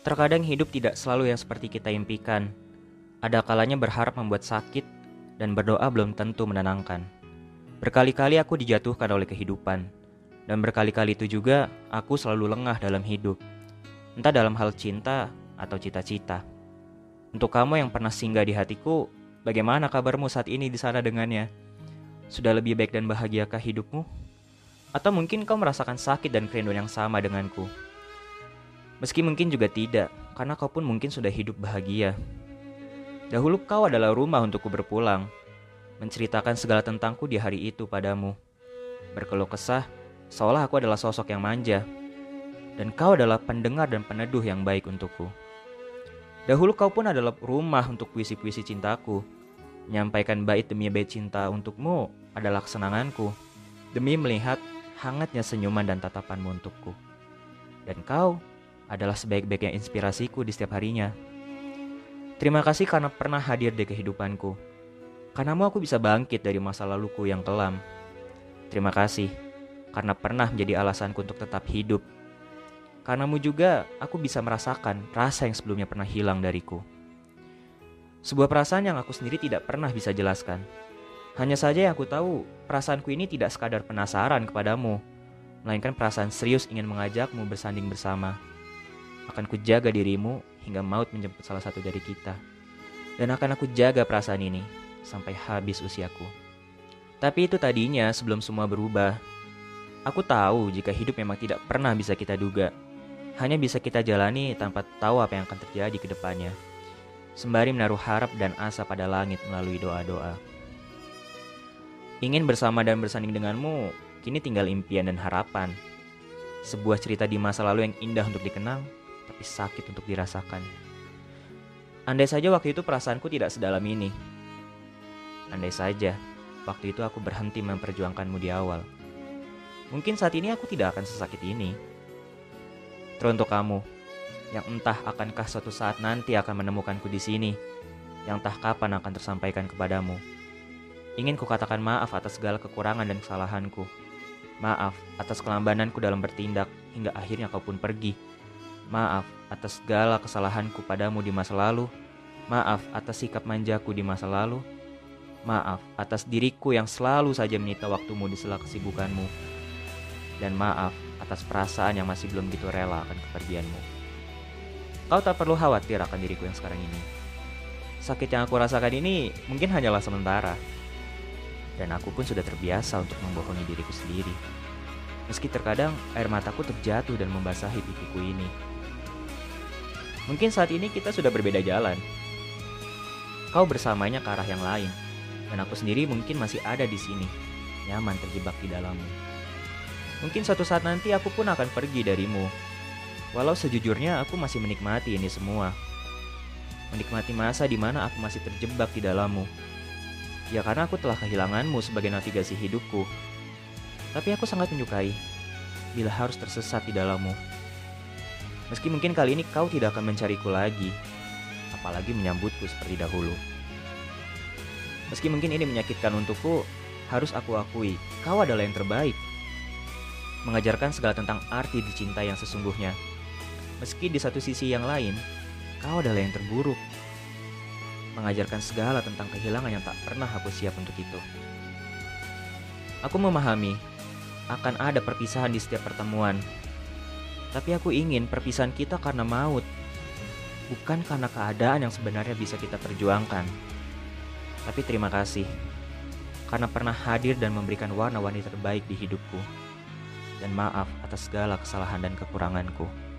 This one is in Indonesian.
Terkadang hidup tidak selalu yang seperti kita impikan. Ada kalanya berharap membuat sakit dan berdoa belum tentu menenangkan. Berkali-kali aku dijatuhkan oleh kehidupan. Dan berkali-kali itu juga aku selalu lengah dalam hidup. Entah dalam hal cinta atau cita-cita. Untuk kamu yang pernah singgah di hatiku, bagaimana kabarmu saat ini di sana dengannya? Sudah lebih baik dan bahagiakah hidupmu? Atau mungkin kau merasakan sakit dan kerinduan yang sama denganku? Meski mungkin juga tidak, karena kau pun mungkin sudah hidup bahagia. Dahulu kau adalah rumah untukku berpulang, menceritakan segala tentangku di hari itu padamu. Berkeluh kesah, seolah aku adalah sosok yang manja, dan kau adalah pendengar dan peneduh yang baik untukku. Dahulu kau pun adalah rumah untuk puisi-puisi cintaku. Menyampaikan bait demi bait cinta untukmu adalah kesenanganku, demi melihat hangatnya senyuman dan tatapanmu untukku. Dan kau adalah sebaik-baiknya inspirasiku di setiap harinya. Terima kasih karena pernah hadir di kehidupanku. Karenamu aku bisa bangkit dari masa laluku yang kelam. Terima kasih karena pernah menjadi alasanku untuk tetap hidup. Karenamu juga aku bisa merasakan rasa yang sebelumnya pernah hilang dariku. Sebuah perasaan yang aku sendiri tidak pernah bisa jelaskan. Hanya saja yang aku tahu, perasaanku ini tidak sekadar penasaran kepadamu, melainkan perasaan serius ingin mengajakmu bersanding bersama. Akan kujaga dirimu hingga maut menjemput salah satu dari kita. Dan akan aku jaga perasaan ini sampai habis usiaku. Tapi itu tadinya sebelum semua berubah. Aku tahu jika hidup memang tidak pernah bisa kita duga. Hanya bisa kita jalani tanpa tahu apa yang akan terjadi ke depannya. Sembari menaruh harap dan asa pada langit melalui doa-doa. Ingin bersama dan bersanding denganmu, kini tinggal impian dan harapan. Sebuah cerita di masa lalu yang indah untuk dikenang, tapi sakit untuk dirasakan. Andai saja waktu itu perasaanku tidak sedalam ini. Andai saja waktu itu aku berhenti memperjuangkanmu di awal. Mungkin saat ini aku tidak akan sesakit ini. Teruntuk kamu, yang entah akankah suatu saat nanti akan menemukanku di sini, yang entah kapan akan tersampaikan kepadamu. Ingin kukatakan maaf atas segala kekurangan dan kesalahanku. Maaf atas kelambananku dalam bertindak hingga akhirnya kau pun pergi. Maaf atas segala kesalahanku padamu di masa lalu. Maaf atas sikap manjaku di masa lalu. Maaf atas diriku yang selalu saja menyita waktumu di sela kesibukanmu. Dan maaf atas perasaan yang masih belum gitu rela akan kepergianmu. Kau tak perlu khawatir akan diriku yang sekarang ini. Sakit yang aku rasakan ini mungkin hanyalah sementara. Dan aku pun sudah terbiasa untuk membohongi diriku sendiri. Meski terkadang air mataku terjatuh dan membasahi pipiku ini. Mungkin saat ini kita sudah berbeda jalan. Kau bersamanya ke arah yang lain, dan aku sendiri mungkin masih ada di sini, nyaman terjebak di dalammu. Mungkin suatu saat nanti aku pun akan pergi darimu. Walau sejujurnya aku masih menikmati ini semua. Menikmati masa di mana aku masih terjebak di dalammu. Ya karena aku telah kehilanganmu sebagai navigasi hidupku. Tapi aku sangat menyukai bila harus tersesat di dalammu. Meski mungkin kali ini kau tidak akan mencariku lagi, apalagi menyambutku seperti dahulu. Meski mungkin ini menyakitkan untukku, harus aku akui, kau adalah yang terbaik. Mengajarkan segala tentang arti dicintai yang sesungguhnya. Meski di satu sisi yang lain, kau adalah yang terburuk. Mengajarkan segala tentang kehilangan yang tak pernah aku siap untuk itu. Aku memahami, akan ada perpisahan di setiap pertemuan, tapi aku ingin perpisahan kita karena maut, bukan karena keadaan yang sebenarnya bisa kita perjuangkan. Tapi terima kasih karena pernah hadir dan memberikan warna-warni terbaik di hidupku. Dan maaf atas segala kesalahan dan kekuranganku.